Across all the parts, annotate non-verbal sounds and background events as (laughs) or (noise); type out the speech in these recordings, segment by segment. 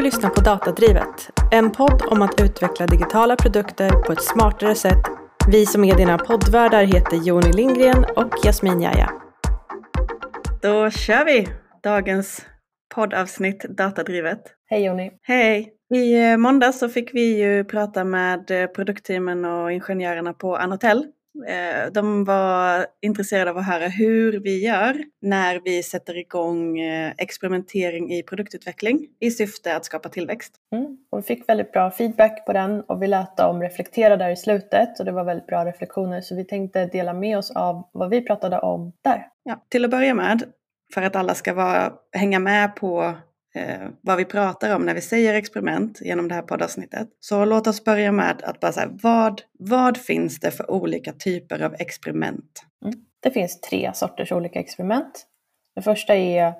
Du lyssnar på Datadrivet, en podd om att utveckla digitala produkter på ett smartare sätt. Vi som är dina poddvärdar heter Joni Lindgren och Jasmin Jaja. Då kör vi dagens poddavsnitt Datadrivet. Hej Joni! Hej! I måndags så fick vi ju prata med produktteamen och ingenjörerna på Anotel Eh, de var intresserade av att höra hur vi gör när vi sätter igång eh, experimentering i produktutveckling i syfte att skapa tillväxt. Mm. Och vi fick väldigt bra feedback på den och vi lät dem reflektera där i slutet och det var väldigt bra reflektioner så vi tänkte dela med oss av vad vi pratade om där. Ja, till att börja med, för att alla ska vara, hänga med på eh, vad vi pratar om när vi säger experiment genom det här poddavsnittet. Så låt oss börja med att bara säga vad, vad finns det för olika typer av experiment? Mm. Det finns tre sorters olika experiment. Det första är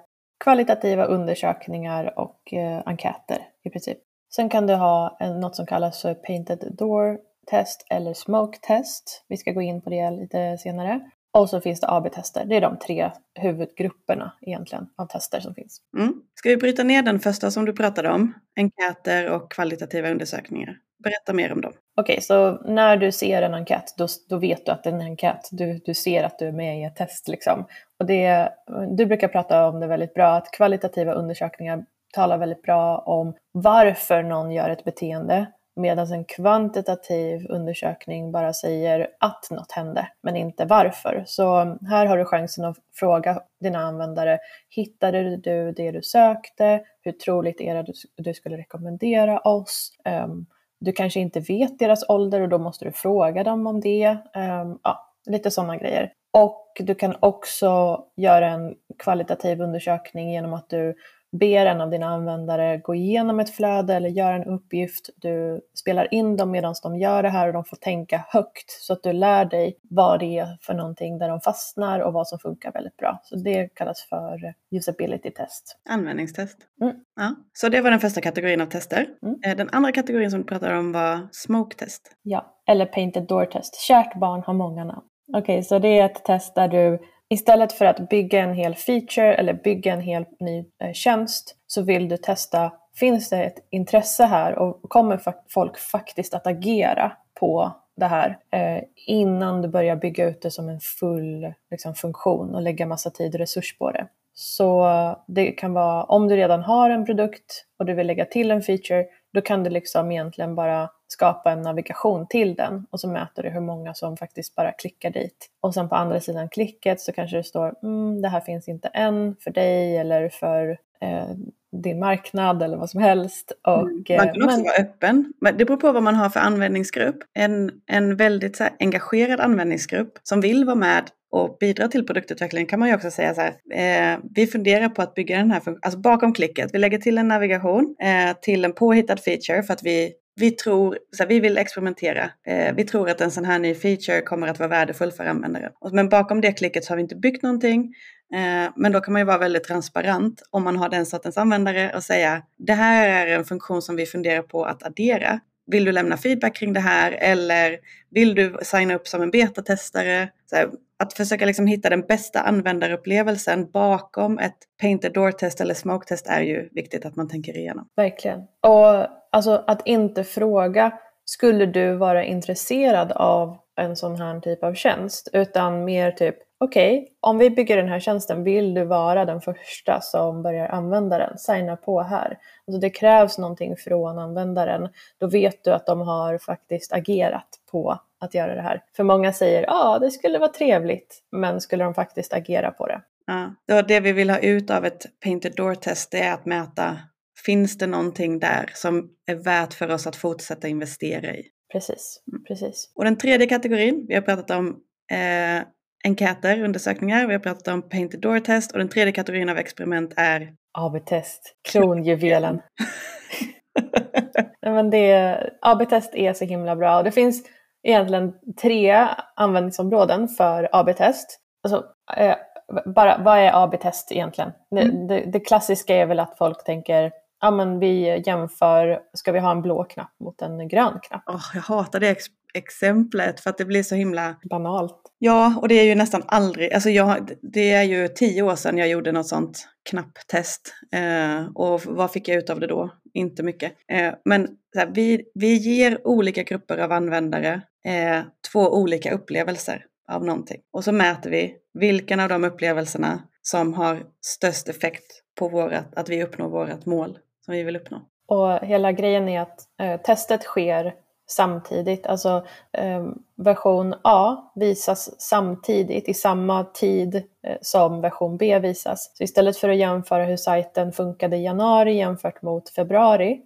kvalitativa undersökningar och eh, enkäter i princip. Sen kan du ha en, något som kallas för painted door test eller smoke test. Vi ska gå in på det lite senare. Och så finns det AB-tester. Det är de tre huvudgrupperna egentligen av tester som finns. Mm. Ska vi bryta ner den första som du pratade om? Enkäter och kvalitativa undersökningar. Berätta mer om dem. Okej, okay, så när du ser en enkät, då, då vet du att det är en enkät. Du, du ser att du är med i ett test. Liksom. Och det, du brukar prata om det väldigt bra, att kvalitativa undersökningar talar väldigt bra om varför någon gör ett beteende Medan en kvantitativ undersökning bara säger att något hände, men inte varför. Så här har du chansen att fråga dina användare, hittade du det du sökte? Hur troligt är det att du skulle rekommendera oss? Um, du kanske inte vet deras ålder och då måste du fråga dem om det. Um, ja, lite sådana grejer. Och du kan också göra en kvalitativ undersökning genom att du ber en av dina användare gå igenom ett flöde eller göra en uppgift. Du spelar in dem medan de gör det här och de får tänka högt så att du lär dig vad det är för någonting där de fastnar och vad som funkar väldigt bra. Så det kallas för usability test. Användningstest. Mm. Ja, så det var den första kategorin av tester. Mm. Eh, den andra kategorin som du pratade om var smoke test. Ja, eller painted door test. Kärt barn har många namn. Okej, okay, så det är ett test där du Istället för att bygga en hel feature eller bygga en hel ny eh, tjänst så vill du testa, finns det ett intresse här och kommer folk faktiskt att agera på det här eh, innan du börjar bygga ut det som en full liksom, funktion och lägga massa tid och resurs på det. Så eh, det kan vara, om du redan har en produkt och du vill lägga till en feature, då kan du liksom egentligen bara skapa en navigation till den och så mäter du hur många som faktiskt bara klickar dit. Och sen på andra sidan klicket så kanske det står mm, det här finns inte än för dig eller för eh, din marknad eller vad som helst. Och, mm. Man kan också men... vara öppen. Det beror på vad man har för användningsgrupp. En, en väldigt så här, engagerad användningsgrupp som vill vara med och bidra till produktutvecklingen kan man ju också säga så här. Eh, vi funderar på att bygga den här alltså bakom klicket. Vi lägger till en navigation eh, till en påhittad feature för att vi vi tror, så här, vi vill experimentera. Eh, vi tror att en sån här ny feature kommer att vara värdefull för användaren. Men bakom det klicket så har vi inte byggt någonting. Eh, men då kan man ju vara väldigt transparent om man har den sortens användare och säga det här är en funktion som vi funderar på att addera. Vill du lämna feedback kring det här eller vill du signa upp som en betatestare? Så att försöka liksom hitta den bästa användarupplevelsen bakom ett painted door-test eller smoke-test är ju viktigt att man tänker igenom. Verkligen. Och alltså att inte fråga, skulle du vara intresserad av en sån här typ av tjänst? Utan mer typ, okej, okay, om vi bygger den här tjänsten, vill du vara den första som börjar använda den? Signa på här. Alltså det krävs någonting från användaren. Då vet du att de har faktiskt agerat på att göra det här. För många säger ja, ah, det skulle vara trevligt, men skulle de faktiskt agera på det? Ja, det, det vi vill ha ut av ett painted door-test är att mäta Finns det någonting där som är värt för oss att fortsätta investera i? Precis, mm. precis. Och den tredje kategorin, vi har pratat om eh, enkäter, undersökningar, vi har pratat om painted door test och den tredje kategorin av experiment är AB-test, kronjuvelen. (laughs) AB-test är så himla bra och det finns egentligen tre användningsområden för AB-test. Alltså, eh, bara, vad är AB-test egentligen? Mm. Det, det, det, klassiska är väl att folk tänker ja, men vi jämför, ska vi ha en blå knapp mot en grön knapp? Oh, jag hatar det ex exemplet för att det blir så himla... Banalt. Ja, och det är ju nästan aldrig, alltså jag, det är ju tio år sedan jag gjorde något sånt knapptest. Eh, och vad fick jag ut av det då? Inte mycket. Eh, men här, vi, vi ger olika grupper av användare eh, två olika upplevelser av någonting. Och så mäter vi vilken av de upplevelserna som har störst effekt på vårat, att vi uppnår vårt mål som vi vill uppnå. Och hela grejen är att eh, testet sker samtidigt. Alltså eh, version A visas samtidigt i samma tid eh, som version B visas. Så istället för att jämföra hur sajten funkade i januari jämfört mot februari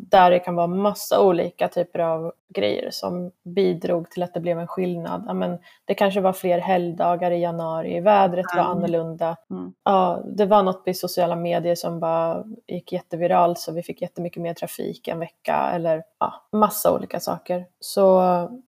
där det kan vara massa olika typer av grejer som bidrog till att det blev en skillnad. Ja, men det kanske var fler helgdagar i januari, vädret var annorlunda. Mm. Ja, det var något i sociala medier som bara gick jätteviralt så vi fick jättemycket mer trafik en vecka eller ja, massa olika saker. Så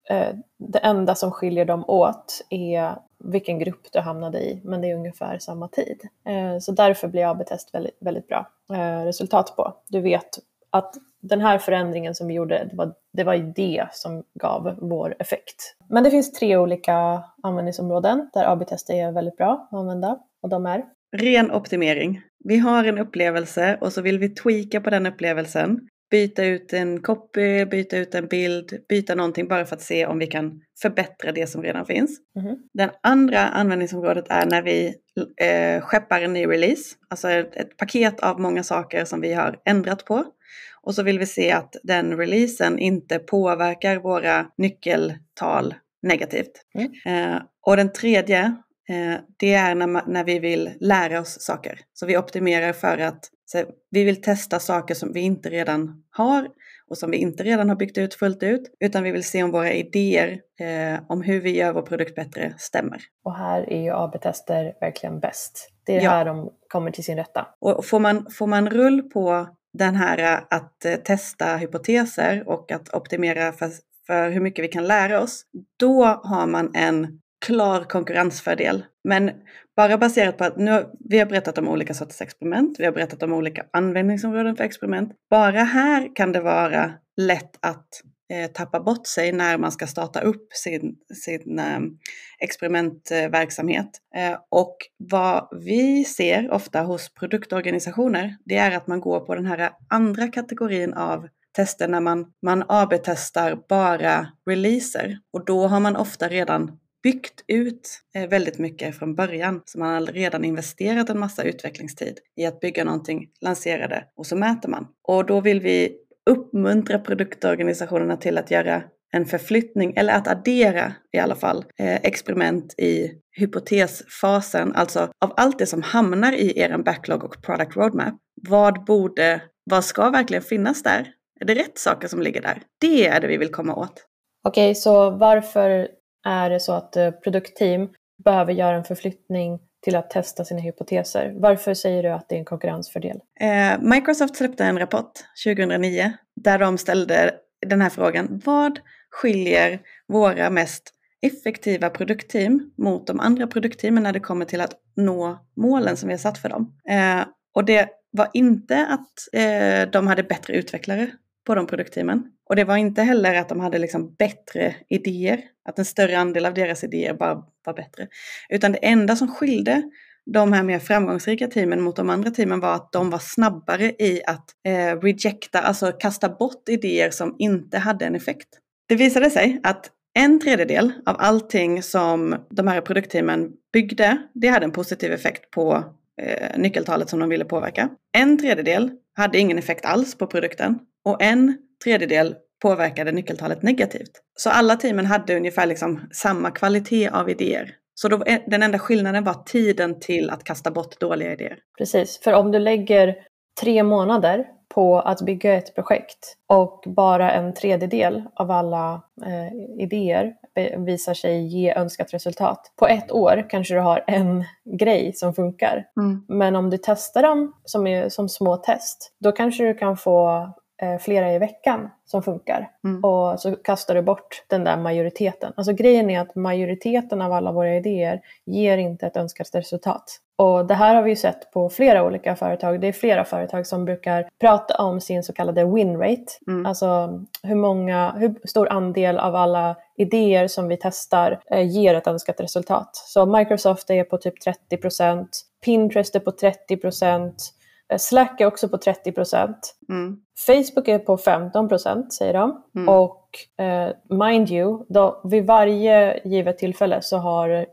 eh, det enda som skiljer dem åt är vilken grupp du hamnade i, men det är ungefär samma tid. Eh, så därför blir AB-test väldigt, väldigt bra eh, resultat på. Du vet att den här förändringen som vi gjorde, det var, det var det som gav vår effekt. Men det finns tre olika användningsområden där AB-tester är väldigt bra att använda och de är Ren optimering. Vi har en upplevelse och så vill vi tweaka på den upplevelsen. Byta ut en copy, byta ut en bild, byta någonting bara för att se om vi kan förbättra det som redan finns. Mm. Den andra användningsområdet är när vi eh, skeppar en ny release, alltså ett, ett paket av många saker som vi har ändrat på. Och så vill vi se att den releasen inte påverkar våra nyckeltal negativt. Mm. Eh, och den tredje, eh, det är när, man, när vi vill lära oss saker. Så vi optimerar för att så, vi vill testa saker som vi inte redan har och som vi inte redan har byggt ut fullt ut, utan vi vill se om våra idéer eh, om hur vi gör vår produkt bättre stämmer. Och här är ju AB-tester verkligen bäst. Det är ja. här de kommer till sin rätta. Och får man, får man rull på den här eh, att eh, testa hypoteser och att optimera för, för hur mycket vi kan lära oss, då har man en klar konkurrensfördel. Men bara baserat på att nu, vi har berättat om olika sorters experiment, vi har berättat om olika användningsområden för experiment. Bara här kan det vara lätt att eh, tappa bort sig när man ska starta upp sin, sin eh, experimentverksamhet. Eh, och vad vi ser ofta hos produktorganisationer, det är att man går på den här andra kategorin av tester när man, man AB-testar bara releaser. Och då har man ofta redan byggt ut eh, väldigt mycket från början. Så man har redan investerat en massa utvecklingstid i att bygga någonting, lansera det och så mäter man. Och då vill vi uppmuntra produktorganisationerna till att göra en förflyttning, eller att addera i alla fall, eh, experiment i hypotesfasen, alltså av allt det som hamnar i er backlog och product roadmap. Vad borde, vad ska verkligen finnas där? Är det rätt saker som ligger där? Det är det vi vill komma åt. Okej, så varför är det så att eh, produktteam behöver göra en förflyttning till att testa sina hypoteser. Varför säger du att det är en konkurrensfördel? Eh, Microsoft släppte en rapport 2009 där de ställde den här frågan. Vad skiljer våra mest effektiva produktteam mot de andra produktteamen när det kommer till att nå målen som vi har satt för dem? Eh, och det var inte att eh, de hade bättre utvecklare på de produktteamen. Och det var inte heller att de hade liksom bättre idéer, att en större andel av deras idéer bara var bättre. Utan det enda som skilde de här mer framgångsrika teamen mot de andra teamen var att de var snabbare i att eh, rejecta, alltså kasta bort idéer som inte hade en effekt. Det visade sig att en tredjedel av allting som de här produktteamen byggde, det hade en positiv effekt på eh, nyckeltalet som de ville påverka. En tredjedel hade ingen effekt alls på produkten och en tredjedel påverkade nyckeltalet negativt. Så alla teamen hade ungefär liksom samma kvalitet av idéer. Så då, eh, den enda skillnaden var tiden till att kasta bort dåliga idéer. Precis, för om du lägger tre månader på att bygga ett projekt och bara en tredjedel av alla eh, idéer visar sig ge önskat resultat. På ett år kanske du har en grej som funkar. Mm. Men om du testar dem som, är, som små test, då kanske du kan få flera i veckan som funkar. Mm. Och så kastar du bort den där majoriteten. Alltså grejen är att majoriteten av alla våra idéer ger inte ett önskat resultat. Och det här har vi sett på flera olika företag. Det är flera företag som brukar prata om sin så kallade win rate. Mm. Alltså hur, många, hur stor andel av alla idéer som vi testar eh, ger ett önskat resultat. Så Microsoft är på typ 30% Pinterest är på 30 Eh, Slack är också på 30 procent. Mm. Facebook är på 15 procent säger de. Mm. Och eh, mind you, då, vid varje givet tillfälle så har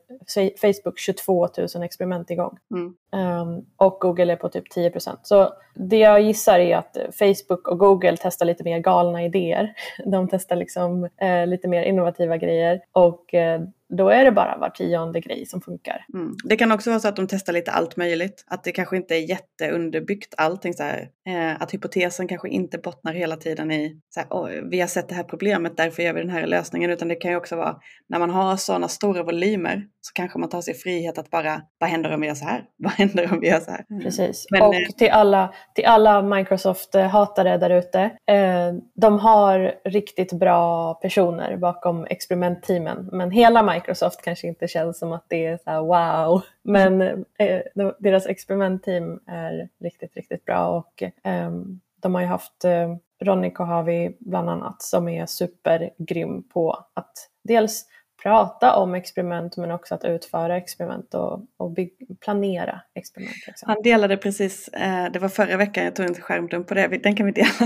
Facebook 22 000 experiment igång. Mm. Um, och Google är på typ 10 procent. Så det jag gissar är att Facebook och Google testar lite mer galna idéer. (laughs) De testar liksom eh, lite mer innovativa grejer. Och eh, då är det bara var tionde grej som funkar. Mm. Det kan också vara så att de testar lite allt möjligt. Att det kanske inte är jätteunderbyggt allting så här. Eh, att hypotesen kanske inte bottnar hela tiden i så här, oh, vi har sett det här problemet, därför gör vi den här lösningen. Utan det kan ju också vara när man har sådana stora volymer så kanske man tar sig frihet att bara, vad händer om vi gör så här? (laughs) Vad händer om vi gör så här? Mm. Precis. Men, och eh, till alla, till alla Microsoft-hatare där ute, eh, de har riktigt bra personer bakom experimentteamen. Men hela Microsoft kanske inte känns som att det är så här, wow. Men eh, deras experimentteam är riktigt, riktigt bra och eh, de har ju haft eh, Ronny Kohavi bland annat som är supergrym på att dels prata om experiment men också att utföra experiment och, och planera experiment. Liksom. Han delade precis, eh, det var förra veckan, jag tog en skärmdump på det, den kan vi dela. (laughs)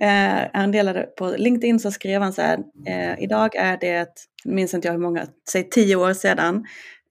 Eh, han delade på LinkedIn så skrev han så här, eh, idag är det, minns inte jag hur många, säg tio år sedan,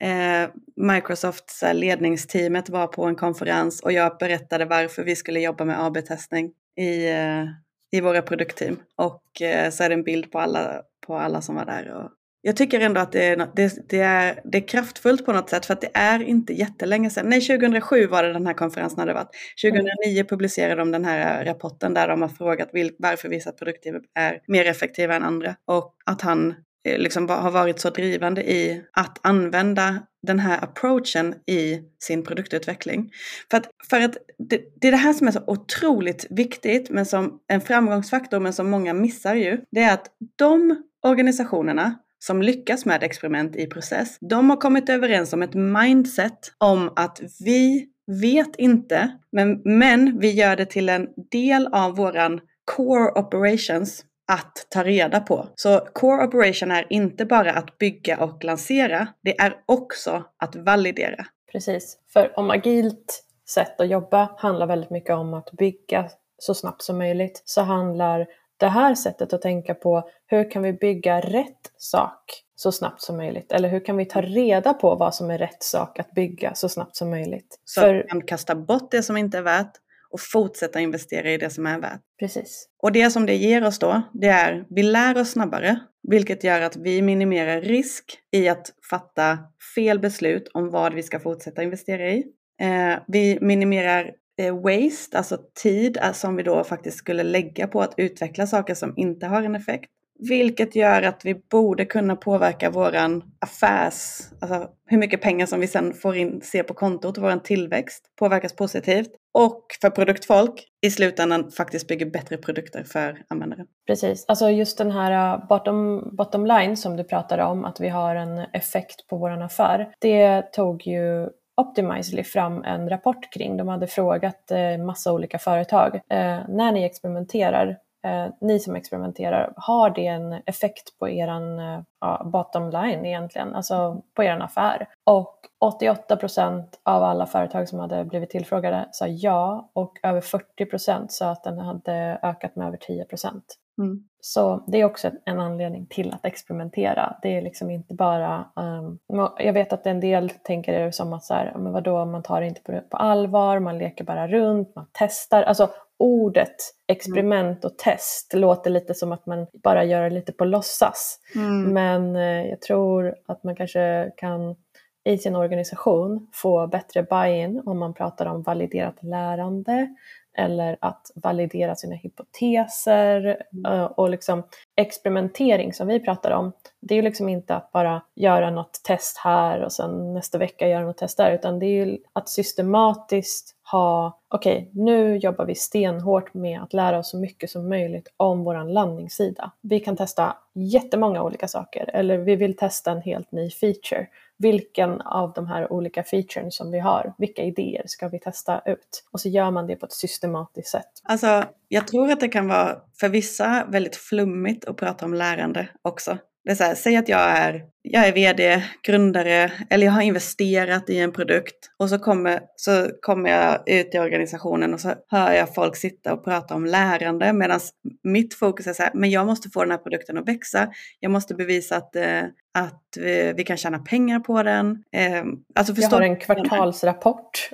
eh, Microsofts ledningsteamet var på en konferens och jag berättade varför vi skulle jobba med AB-testning i, eh, i våra produktteam. Och eh, så är det en bild på alla, på alla som var där. Och jag tycker ändå att det är, det, det, är, det är kraftfullt på något sätt för att det är inte jättelänge sedan. Nej, 2007 var det den här konferensen hade varit. 2009 publicerade de den här eh, rapporten där de har frågat varför vissa produkter är mer effektiva än andra. Och att han eh, liksom har varit så drivande i att använda den här approachen i sin produktutveckling. För att, för att det, det, är det här som är så otroligt viktigt, men som en framgångsfaktor, men som många missar ju. Det är att de organisationerna som lyckas med experiment i process, de har kommit överens om ett mindset om att vi vet inte, men, men vi gör det till en del av våran core operations att ta reda på. Så core operation är inte bara att bygga och lansera, det är också att validera. Precis, för om agilt sätt att jobba handlar väldigt mycket om att bygga så snabbt som möjligt så handlar det här sättet att tänka på hur kan vi bygga rätt sak så snabbt som möjligt? Eller hur kan vi ta reda på vad som är rätt sak att bygga så snabbt som möjligt? Så För... att vi kan kasta bort det som inte är värt och fortsätta investera i det som är värt. Precis. Och det som det ger oss då, det är vi lär oss snabbare, vilket gör att vi minimerar risk i att fatta fel beslut om vad vi ska fortsätta investera i. Eh, vi minimerar Eh, waste, alltså tid eh, som vi då faktiskt skulle lägga på att utveckla saker som inte har en effekt. Vilket gör att vi borde kunna påverka våran affärs, alltså hur mycket pengar som vi sen får in, se på kontot, våran tillväxt påverkas positivt. Och för produktfolk i slutändan faktiskt bygger bättre produkter för användaren. Precis, alltså just den här eh, bottom, bottom line som du pratade om, att vi har en effekt på våran affär. Det tog ju Optimizely fram en rapport kring. De hade frågat eh, massa olika företag. Eh, när ni experimenterar, eh, ni som experimenterar, har det en effekt på eran ja, bottom line egentligen, alltså på er affär? Och 88 procent av alla företag som hade blivit tillfrågade sa ja och över 40 procent sa att den hade ökat med över 10 procent. Mm. Så det är också en anledning till att experimentera. Det är liksom inte bara, um, jag vet att en del tänker det som att så här, men vadå, man tar det inte på, på allvar, man leker bara runt, man testar. Alltså ordet experiment och test låter lite som att man bara gör det lite på låtsas. Mm. Men eh, jag tror att man kanske kan i sin organisation få bättre buy-in om man pratar om validerat lärande eller att validera sina hypoteser eh, och liksom experimentering som vi pratar om. Det är ju liksom inte att bara göra något test här och sen nästa vecka göra något test där utan det är ju att systematiskt ha, okej okay, nu jobbar vi stenhårt med att lära oss så mycket som möjligt om våran landningssida. Vi kan testa jättemånga olika saker eller vi vill testa en helt ny feature vilken av de här olika featuren som vi har, vilka idéer ska vi testa ut? Och så gör man det på ett systematiskt sätt. Alltså, jag tror att det kan vara för vissa väldigt flummigt att prata om lärande också. Det är så här, säg att jag är, jag är vd, grundare eller jag har investerat i en produkt och så kommer, så kommer jag ut i organisationen och så hör jag folk sitta och prata om lärande medan mitt fokus är så här, men jag måste få den här produkten att växa. Jag måste bevisa att, eh, att vi, vi kan tjäna pengar på den. Eh, alltså jag har en kvartalsrapport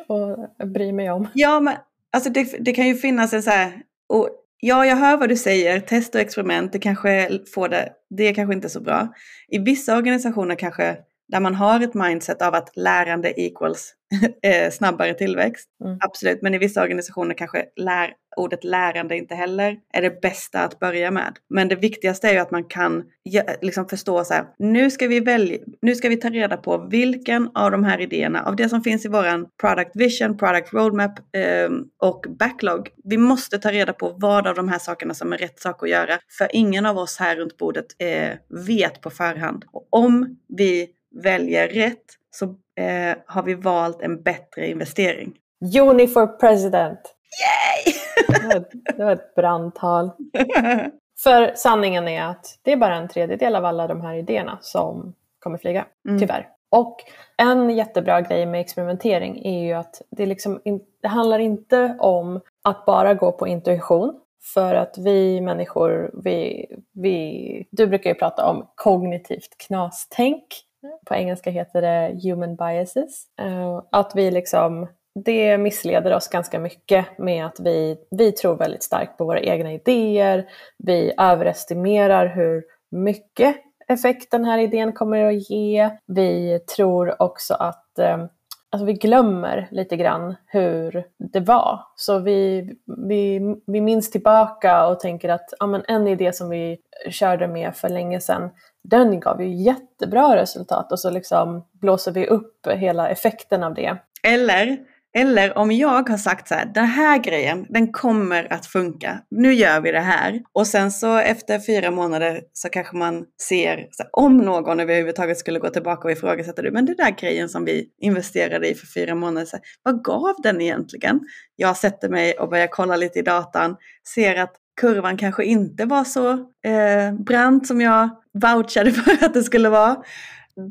att bry mig om. Ja, men alltså det, det kan ju finnas en så här, och Ja, jag hör vad du säger. Test och experiment, det kanske får det, det är kanske inte så bra. I vissa organisationer kanske där man har ett mindset av att lärande equals (laughs) eh, snabbare tillväxt. Mm. Absolut, men i vissa organisationer kanske lär, ordet lärande inte heller är det bästa att börja med. Men det viktigaste är ju att man kan liksom förstå så här, nu ska vi välja, nu ska vi ta reda på vilken av de här idéerna, av det som finns i våran product vision, product roadmap eh, och backlog. Vi måste ta reda på vad av de här sakerna som är rätt sak att göra, för ingen av oss här runt bordet eh, vet på förhand. Och om vi väljer rätt så eh, har vi valt en bättre investering. Juni for president! Yay! det, var ett, det var ett brandtal. (laughs) För sanningen är att det är bara en tredjedel av alla de här idéerna som kommer flyga, mm. tyvärr. Och en jättebra grej med experimentering är ju att det, liksom in, det handlar inte om att bara gå på intuition. För att vi människor, vi, vi, du brukar ju prata om kognitivt knastänk. På engelska heter det human biases. Eh, att vi liksom, det missleder oss ganska mycket med att vi, vi tror väldigt starkt på våra egna idéer. Vi överestimerar hur mycket effekt den här idén kommer att ge. Vi tror också att eh, alltså vi glömmer lite grann hur det var. Så vi, vi, vi minns tillbaka och tänker att ja, men en idé som vi körde med för länge sedan, den gav ju jättebra resultat och så liksom blåser vi upp hela effekten av det. Eller eller om jag har sagt så här, den här grejen, den kommer att funka. Nu gör vi det här. Och sen så efter fyra månader så kanske man ser, här, om någon överhuvudtaget skulle gå tillbaka och ifrågasätta det, men det där grejen som vi investerade i för fyra månader sedan, vad gav den egentligen? Jag sätter mig och börjar kolla lite i datan, ser att kurvan kanske inte var så eh, brant som jag vouchade (laughs) för att det skulle vara.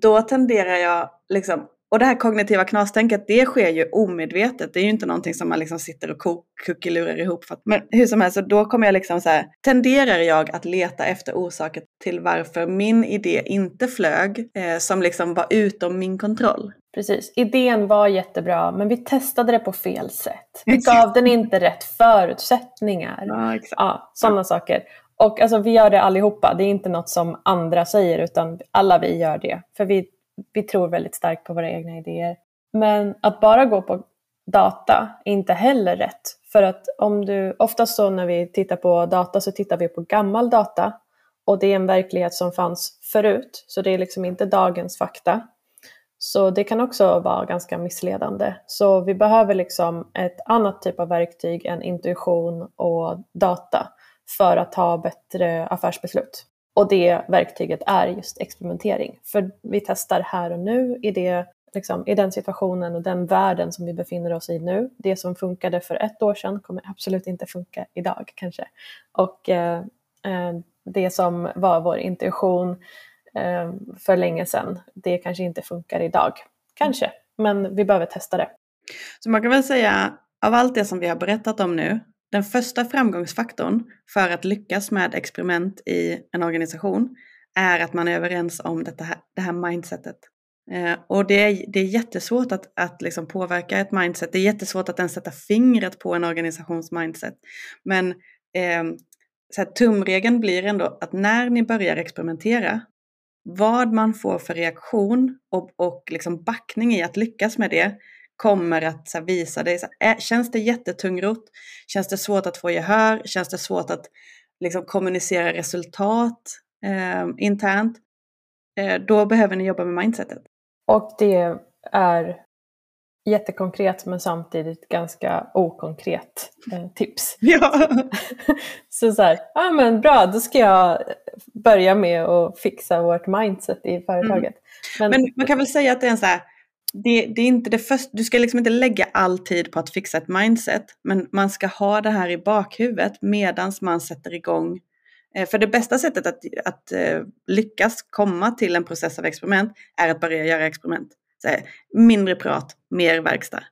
Då tenderar jag liksom och det här kognitiva knastänket, det sker ju omedvetet. Det är ju inte någonting som man liksom sitter och kuckelurar ihop. För att, men hur som helst, så då kommer jag liksom så här, tenderar jag att leta efter orsaker till varför min idé inte flög, eh, som liksom var utom min kontroll. Precis, idén var jättebra men vi testade det på fel sätt. Vi gav den inte rätt förutsättningar. Ja, exakt. Ja, sådana ja. saker. Och alltså, vi gör det allihopa, det är inte något som andra säger utan alla vi gör det. För vi vi tror väldigt starkt på våra egna idéer. Men att bara gå på data är inte heller rätt. För att om du, oftast så när vi tittar på data så tittar vi på gammal data och det är en verklighet som fanns förut, så det är liksom inte dagens fakta. Så det kan också vara ganska missledande. Så vi behöver liksom ett annat typ av verktyg än intuition och data för att ta bättre affärsbeslut. Och det verktyget är just experimentering. För vi testar här och nu i, det, liksom, i den situationen och den världen som vi befinner oss i nu. Det som funkade för ett år sedan kommer absolut inte funka idag kanske. Och eh, eh det som var vår intuition eh, för länge sedan, det kanske inte funkar idag. Kanske, men vi behöver testa det. Så man kan väl säga, av allt det som vi har berättat om nu, den första framgångsfaktorn för att lyckas med experiment i en organisation är att man är överens om detta här, det här mindsetet. Eh, och det är, det är jättesvårt att, att liksom påverka ett mindset. Det är jättesvårt att ens sätta fingret på en organisations mindset. Men eh, så här, tumregeln blir ändå att när ni börjar experimentera, vad man får för reaktion och, och liksom backning i att lyckas med det kommer att här, visa dig. Känns det jättetungrot? Känns det svårt att få gehör? Känns det svårt att liksom, kommunicera resultat eh, internt? Eh, då behöver ni jobba med mindsetet. Och det är jättekonkret men samtidigt ganska okonkret eh, tips. (laughs) Ja. så så här, ja ah, men bra, då ska jag börja med att fixa vårt mindset i företaget. Mm. Men, men, man kan väl säga att det är en så här, det, det, är inte det första, du ska liksom inte lägga all tid på att fixa ett mindset, men man ska ha det här i bakhuvudet medans man sätter igång. Eh, för det bästa sättet att, att eh, lyckas komma till en process av experiment är att börja göra experiment. Så, mindre prat, mer verkstad.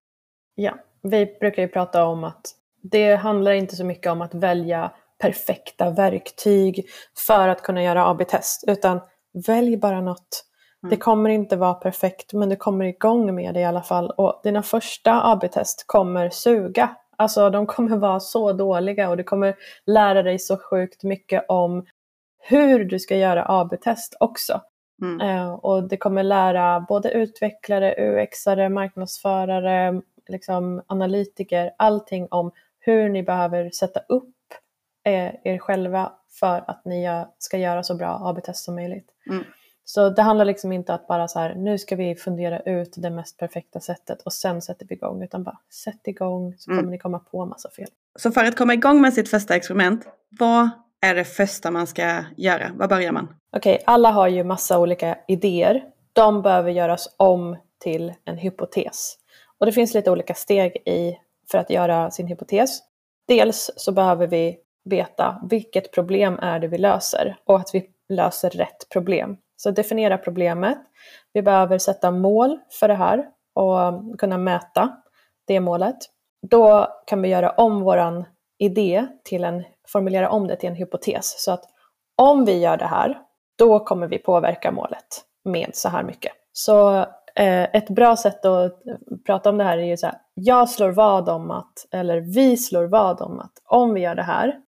Ja, vi brukar ju prata om att det handlar inte så mycket om att välja perfekta verktyg för att kunna göra AB-test, utan välj bara något det kommer inte vara perfekt men du kommer igång med det i alla fall och dina första AB-test kommer suga. Alltså de kommer vara så dåliga och du kommer lära dig så sjukt mycket om hur du ska göra AB-test också. Mm. Eh, och det kommer lära både utvecklare, UXare, marknadsförare, liksom analytiker, allting om hur ni behöver sätta upp eh, er själva för att ni ska göra så bra AB-test som möjligt. Mm. Så det handlar liksom inte att bara så här, nu ska vi fundera ut det mest perfekta sättet och sen sätter vi igång, utan bara sätt igång så kommer mm. ni komma på massa fel. Så för att komma igång med sitt första experiment, vad är det första man ska göra? Var börjar man? Okej, okay, alla har ju massa olika idéer. De behöver göras om till en hypotes. Och det finns lite olika steg i för att göra sin hypotes. Dels så behöver vi veta vilket problem är det vi löser och att vi löser rätt problem. Så definiera problemet. Vi behöver sätta mål för det här och kunna mäta det målet. Då kan vi göra om våran idé till en, formulera om det till en hypotes. Så att om vi gör det här, då kommer vi påverka målet med så här mycket. Så eh, ett bra sätt att prata om det här är ju så här, jag slår vad om att, eller vi slår vad om att om vi gör det här,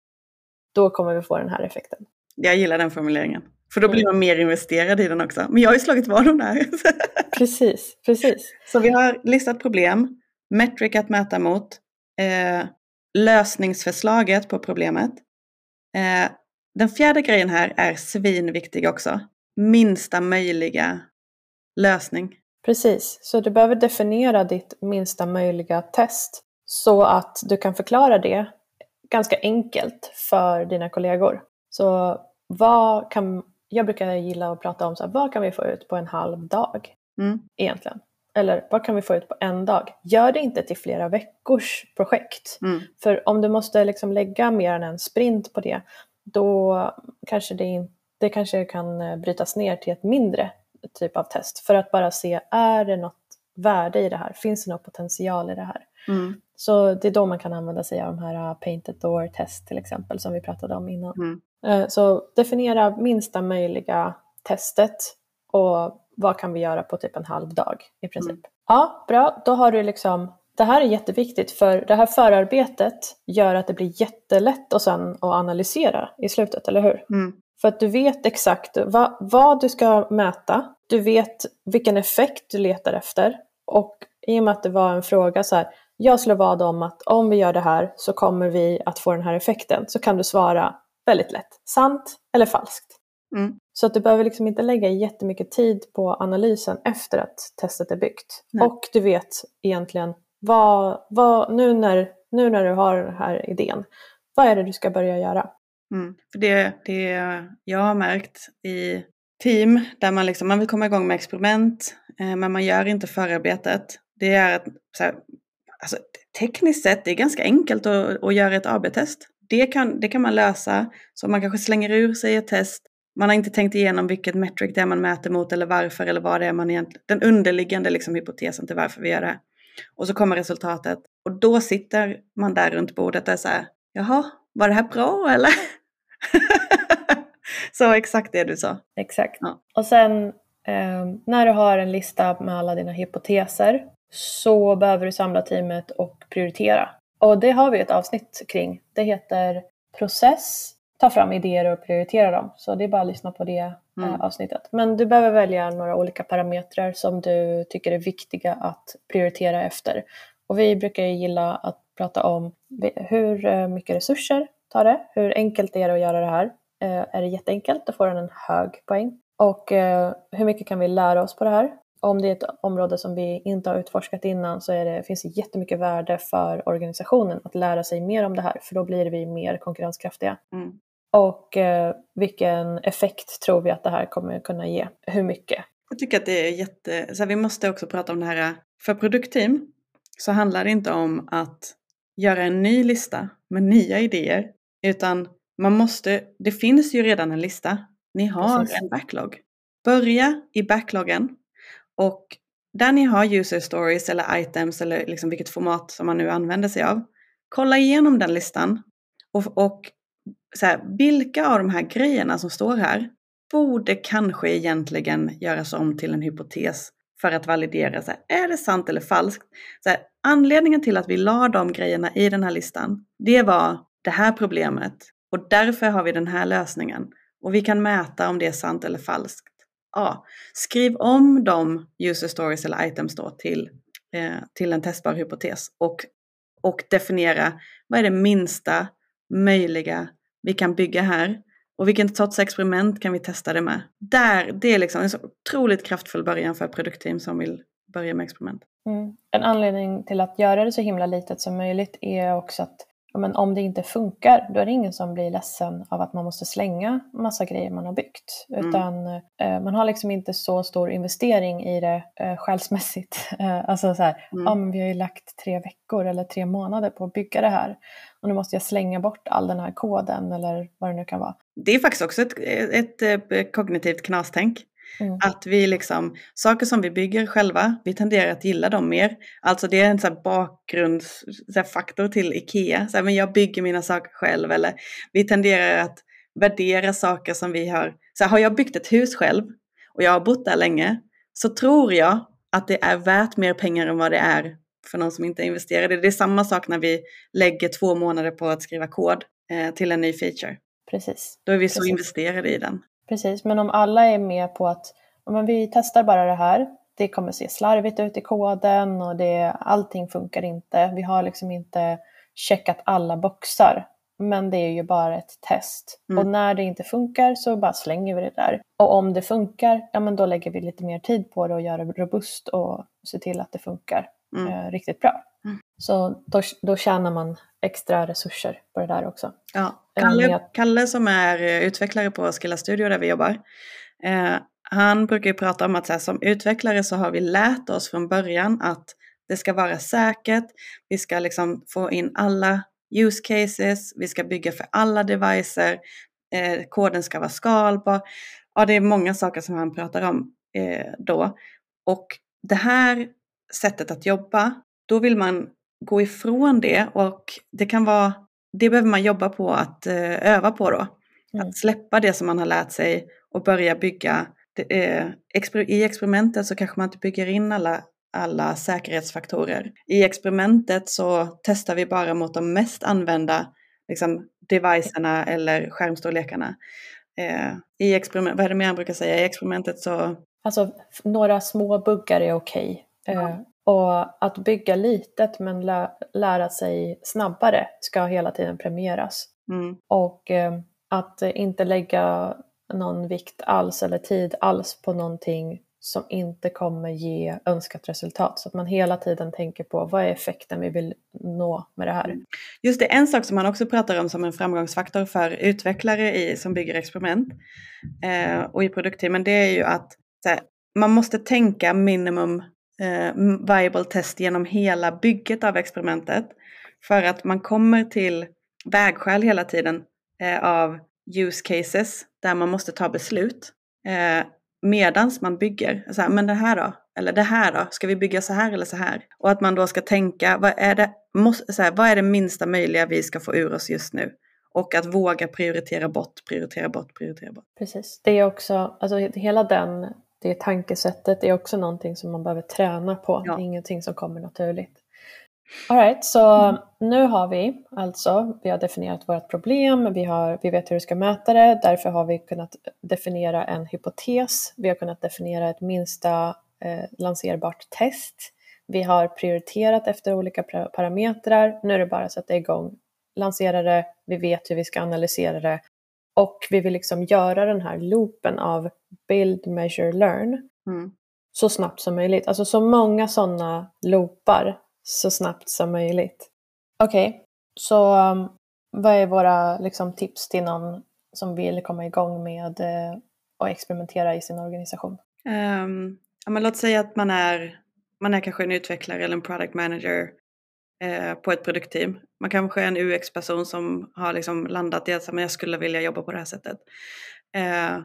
då kommer vi få den här effekten. Jag gillar den formuleringen. För då blir man mer investerad i den också. Men jag har ju slagit vad om det här. (laughs) precis, precis. Så vi har listat problem, metric att mäta mot, eh, lösningsförslaget på problemet. Eh, den fjärde grejen här är svinviktig också. Minsta möjliga lösning. Precis, så du behöver definiera ditt minsta möjliga test så att du kan förklara det ganska enkelt för dina kollegor. Så vad kan jag brukar gilla att prata om så här, vad kan vi få ut på en halv dag mm. egentligen? Eller vad kan vi få ut på en dag? Gör det inte till flera veckors projekt. Mm. För om du måste liksom lägga mer än en sprint på det, då kanske det, det kanske kan eh, brytas ner till ett mindre typ av test. För att bara se, är det något värde i det här? Finns det någon potential i det här? Mm. Så det är då man kan använda sig av de här uh, painted door test till exempel som vi pratade om innan. Mm. Uh, så definiera minsta möjliga testet och vad kan vi göra på typ en halv dag i princip. Mm. Ja, bra. Då har du liksom det här är jätteviktigt för det här förarbetet gör att det blir jättelätt och sen att analysera i slutet, eller hur? Mm. För att du vet exakt vad, vad du ska mäta, du vet vilken effekt du letar efter och i och med att det var en fråga så här, jag slår vad om att om vi gör det här så kommer vi att få den här effekten. Så kan du svara väldigt lätt, sant eller falskt. Mm. Så att du behöver liksom inte lägga jättemycket tid på analysen efter att testet är byggt. Nej. Och du vet egentligen vad, vad, nu, när, nu när du har den här idén, vad är det du ska börja göra? Mm. För det, det jag har märkt i team där man, liksom, man vill komma igång med experiment eh, men man gör inte förarbetet. Det är att så här, alltså, tekniskt sett det är ganska enkelt att, att göra ett AB-test. Det kan, det kan man lösa, så man kanske slänger ur sig ett test. Man har inte tänkt igenom vilket metric det är man mäter mot eller varför eller vad det är man egentligen, den underliggande liksom, hypotesen till varför vi gör det. Och så kommer resultatet och då sitter man där runt bordet och är så här, jaha, var det här bra eller? (laughs) så exakt det du sa. Exakt. Ja. Och sen eh, när du har en lista med alla dina hypoteser så behöver du samla teamet och prioritera. Och det har vi ett avsnitt kring. Det heter process, ta fram idéer och prioritera dem. Så det är bara att lyssna på det eh, Mm. avsnittet. Men du behöver välja några olika parametrar som du tycker är viktiga att prioritera efter. Och vi brukar gilla att prata om hur eh, mycket resurser tar det, hur enkelt det är att göra det här. Eh, Är det jätteenkelt, då får den en hög poäng. Och hur mycket kan vi lära oss på det här? Om det är ett område som vi inte har utforskat innan så det, finns det jättemycket värde för organisationen att lära sig mer om det här, för då blir vi mer konkurrenskraftiga. Mm. Och eh, vilken effekt tror vi att det här kommer kunna ge? Hur mycket? Jag tycker att det är jätte... Så här, vi måste också prata om det här. För produktteam så handlar det inte om att göra en ny lista med nya idéer. Utan man måste... Det finns ju redan en lista. Ni har Precis. en backlog. Börja i backloggen. Och där ni har user stories eller items eller liksom vilket format som man nu använder sig av. Kolla igenom den listan. Och, och så här, vilka av de här grejerna som står här borde kanske egentligen göras om till en hypotes för att validera, så här, är det sant eller falskt? Så här, anledningen till att vi la de grejerna i den här listan, det var det här problemet och därför har vi den här lösningen. Och vi kan mäta om det är sant eller falskt. Ja, skriv om de user stories eller items då till, eh, till en testbar hypotes och, och definiera vad är det minsta möjliga vi kan bygga här och vilken sorts experiment kan vi testa det med? Där, det är liksom en så otroligt kraftfull början för produktteam som vill börja med experiment. Mm. En anledning till att göra det så himla litet som möjligt är också att ja, men om det inte funkar, då är det ingen som blir ledsen av att man måste slänga massa grejer man har byggt. Mm. Utan eh, man har liksom inte så stor investering i det eh, själsmässigt. (laughs) Eh, alltså så här, Mm. ja, men vi har ju lagt tre veckor eller tre månader på att bygga det här. Och nu måste jag slänga bort all den här koden eller vad det nu kan vara. Det är faktiskt också ett, ett, ett kognitivt knastänk. Mm. Att vi liksom, saker som vi bygger själva, vi tenderar att gilla dem mer. Alltså det är en sån här bakgrundsfaktor till IKEA. Så här, men jag bygger mina saker själv. Eller vi tenderar att värdera saker som vi har. Så här, har jag byggt ett hus själv och jag har bott där länge så tror jag att det är värt mer pengar än vad det är för någon som inte investerade. Det är samma sak när vi lägger två månader på att skriva kod eh, till en ny feature. Precis. Då är vi så Precis. investerade i den. Precis, men om alla är med på att men vi testar bara det här, det kommer se slarvigt ut i koden och det, allting funkar inte. Vi har liksom inte checkat alla boxar, men det är ju bara ett test. Mm. Och när det inte funkar så bara slänger vi det där. Och om det funkar, ja men då lägger vi lite mer tid på det och gör det robust och ser till att det funkar Mm. eh, riktigt bra. Mm. Så då, då tjänar man extra resurser på det där också. Ja, Eh, Kalle, Kalle som är eh, utvecklare på Skilla Studio där vi jobbar. Eh, han brukar ju prata om att så här, som utvecklare så har vi lärt oss från början att det ska vara säkert. Vi ska liksom få in alla use cases. Vi ska bygga för alla devices. Eh, koden ska vara skalbar. Ja, det är många saker som han pratar om eh, då. Och det här sättet att jobba, då vill man gå ifrån det och det kan vara det behöver man jobba på att eh, öva på då. Mm. Att släppa det som man har lärt sig och börja bygga. Eh, I experimentet så kanske man inte bygger in alla, alla säkerhetsfaktorer. I experimentet så testar vi bara mot de mest använda liksom, devicerna eller skärmstorlekarna. Eh, I experiment, vad är det mer jag brukar säga? I experimentet så Alltså några små buggar är okej. Eh, och att bygga litet men lä- lära sig snabbare ska hela tiden premieras. mm, Och eh, att inte lägga någon vikt alls eller tid alls på någonting som inte kommer ge önskat resultat. Så att man hela tiden tänker på vad är effekten vi vill nå med det här. Just det, en sak som man också pratar om som en framgångsfaktor för utvecklare i, som bygger experiment eh, och i produktteamen, det är ju att här, man måste tänka minimum Eh, viable test genom hela bygget av experimentet. För att man kommer till vägskäl hela tiden eh, av use cases där man måste ta beslut. Eh, medans man bygger. Så här, men det här då? Eller det här då? Ska vi bygga så här eller så här? Och att man då ska tänka, vad är det, måste, så här, vad är det minsta möjliga vi ska få ur oss just nu? Och att våga prioritera bort, prioritera bort, prioritera bort. Precis. Det är också, alltså hela den, det tankesättet är också någonting som man behöver träna på. Ja. Det är ingenting som kommer naturligt. Alright, så nu har vi alltså, vi har definierat vårt problem, vi, har, vi vet hur vi ska mäta det, därför har vi kunnat definiera en hypotes, vi har kunnat definiera ett minsta eh, lanserbart test, vi har prioriterat efter olika parametrar, nu är det bara att sätta igång, lansera det, vi vet hur vi ska analysera det och vi vill liksom göra den här loopen av build, measure, learn mm. så snabbt som möjligt. Alltså så många sådana loopar så snabbt som möjligt. Okej, okay. så um, vad är våra liksom, tips till någon som vill komma igång med uh, och experimentera i sin organisation? Um, ja, men låt säga att man är, man är kanske en utvecklare eller en product manager Eh, på ett produktteam. Man kanske är en UX-person som har liksom landat i att jag skulle vilja jobba på det här sättet. Eh,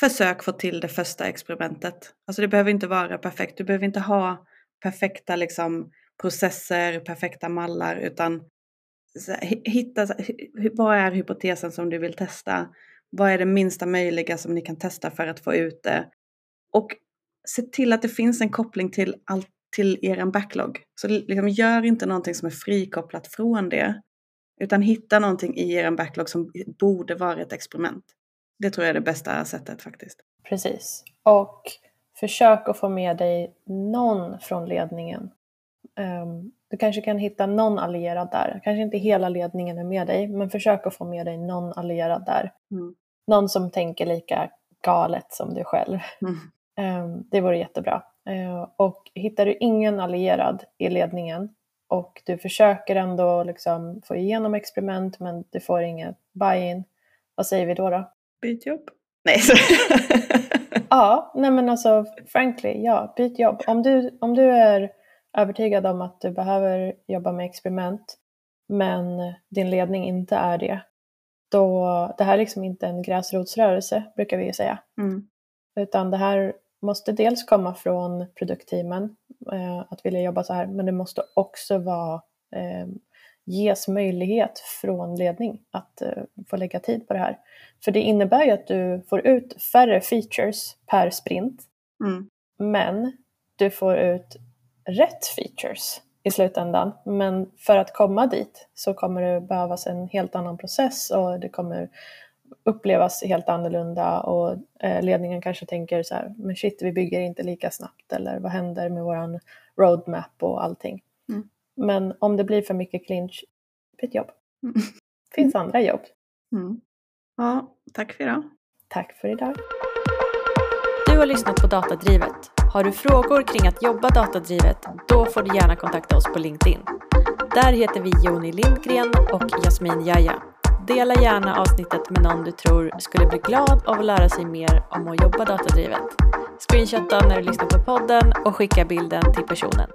försök få till det första experimentet. Alltså det behöver inte vara perfekt. Du behöver inte ha perfekta liksom, processer, perfekta mallar, utan hitta vad är hypotesen som du vill testa? Vad är det minsta möjliga som ni kan testa för att få ut det? Och se till att det finns en koppling till, allt, till er backlog. Så liksom, gör inte någonting som är frikopplat från det, utan hitta någonting i er backlog som borde vara ett experiment. Det tror jag är det bästa sättet faktiskt. Precis. Och försök att få med dig någon från ledningen Um, du kanske kan hitta någon allierad där. Kanske inte hela ledningen är med dig, men försök att få med dig någon allierad där. Mm. Någon som tänker lika galet som du själv. Mm. Um, det vore jättebra. Uh, och hittar du ingen allierad i ledningen och du försöker ändå liksom få igenom experiment men du får inget buy-in, vad säger vi då? då? Byt jobb. Nej. (laughs) ja, nej men alltså frankly, ja, byt jobb. Om du, om du är övertygad om att du behöver jobba med experiment men din ledning inte är det, då det här är liksom inte en gräsrotsrörelse brukar vi ju säga. Mm. Utan det här måste dels komma från produktteamen, eh, att vilja jobba så här, men det måste också vara, eh, ges möjlighet från ledning att eh, få lägga tid på det här. För det innebär ju att du får ut färre features per sprint, mm. men du får ut rätt features i slutändan. Men för att komma dit så kommer det behövas en helt annan process och det kommer upplevas helt annorlunda och eh, ledningen kanske tänker så här, men shit, vi bygger inte lika snabbt eller vad händer med våran roadmap och allting. Mm. Men om det blir för mycket clinch, byt jobb. Mm. (laughs) finns andra jobb. Mm. Ja, tack för idag. Tack för idag. Du har lyssnat på Datadrivet har du frågor kring att jobba datadrivet, då får du gärna kontakta oss på LinkedIn. Där heter vi Joni Lindgren och Jasmin Jaja. Dela gärna avsnittet med någon du tror skulle bli glad av att lära sig mer om att jobba datadrivet. Screenshotta när du lyssnar på podden och skicka bilden till personen.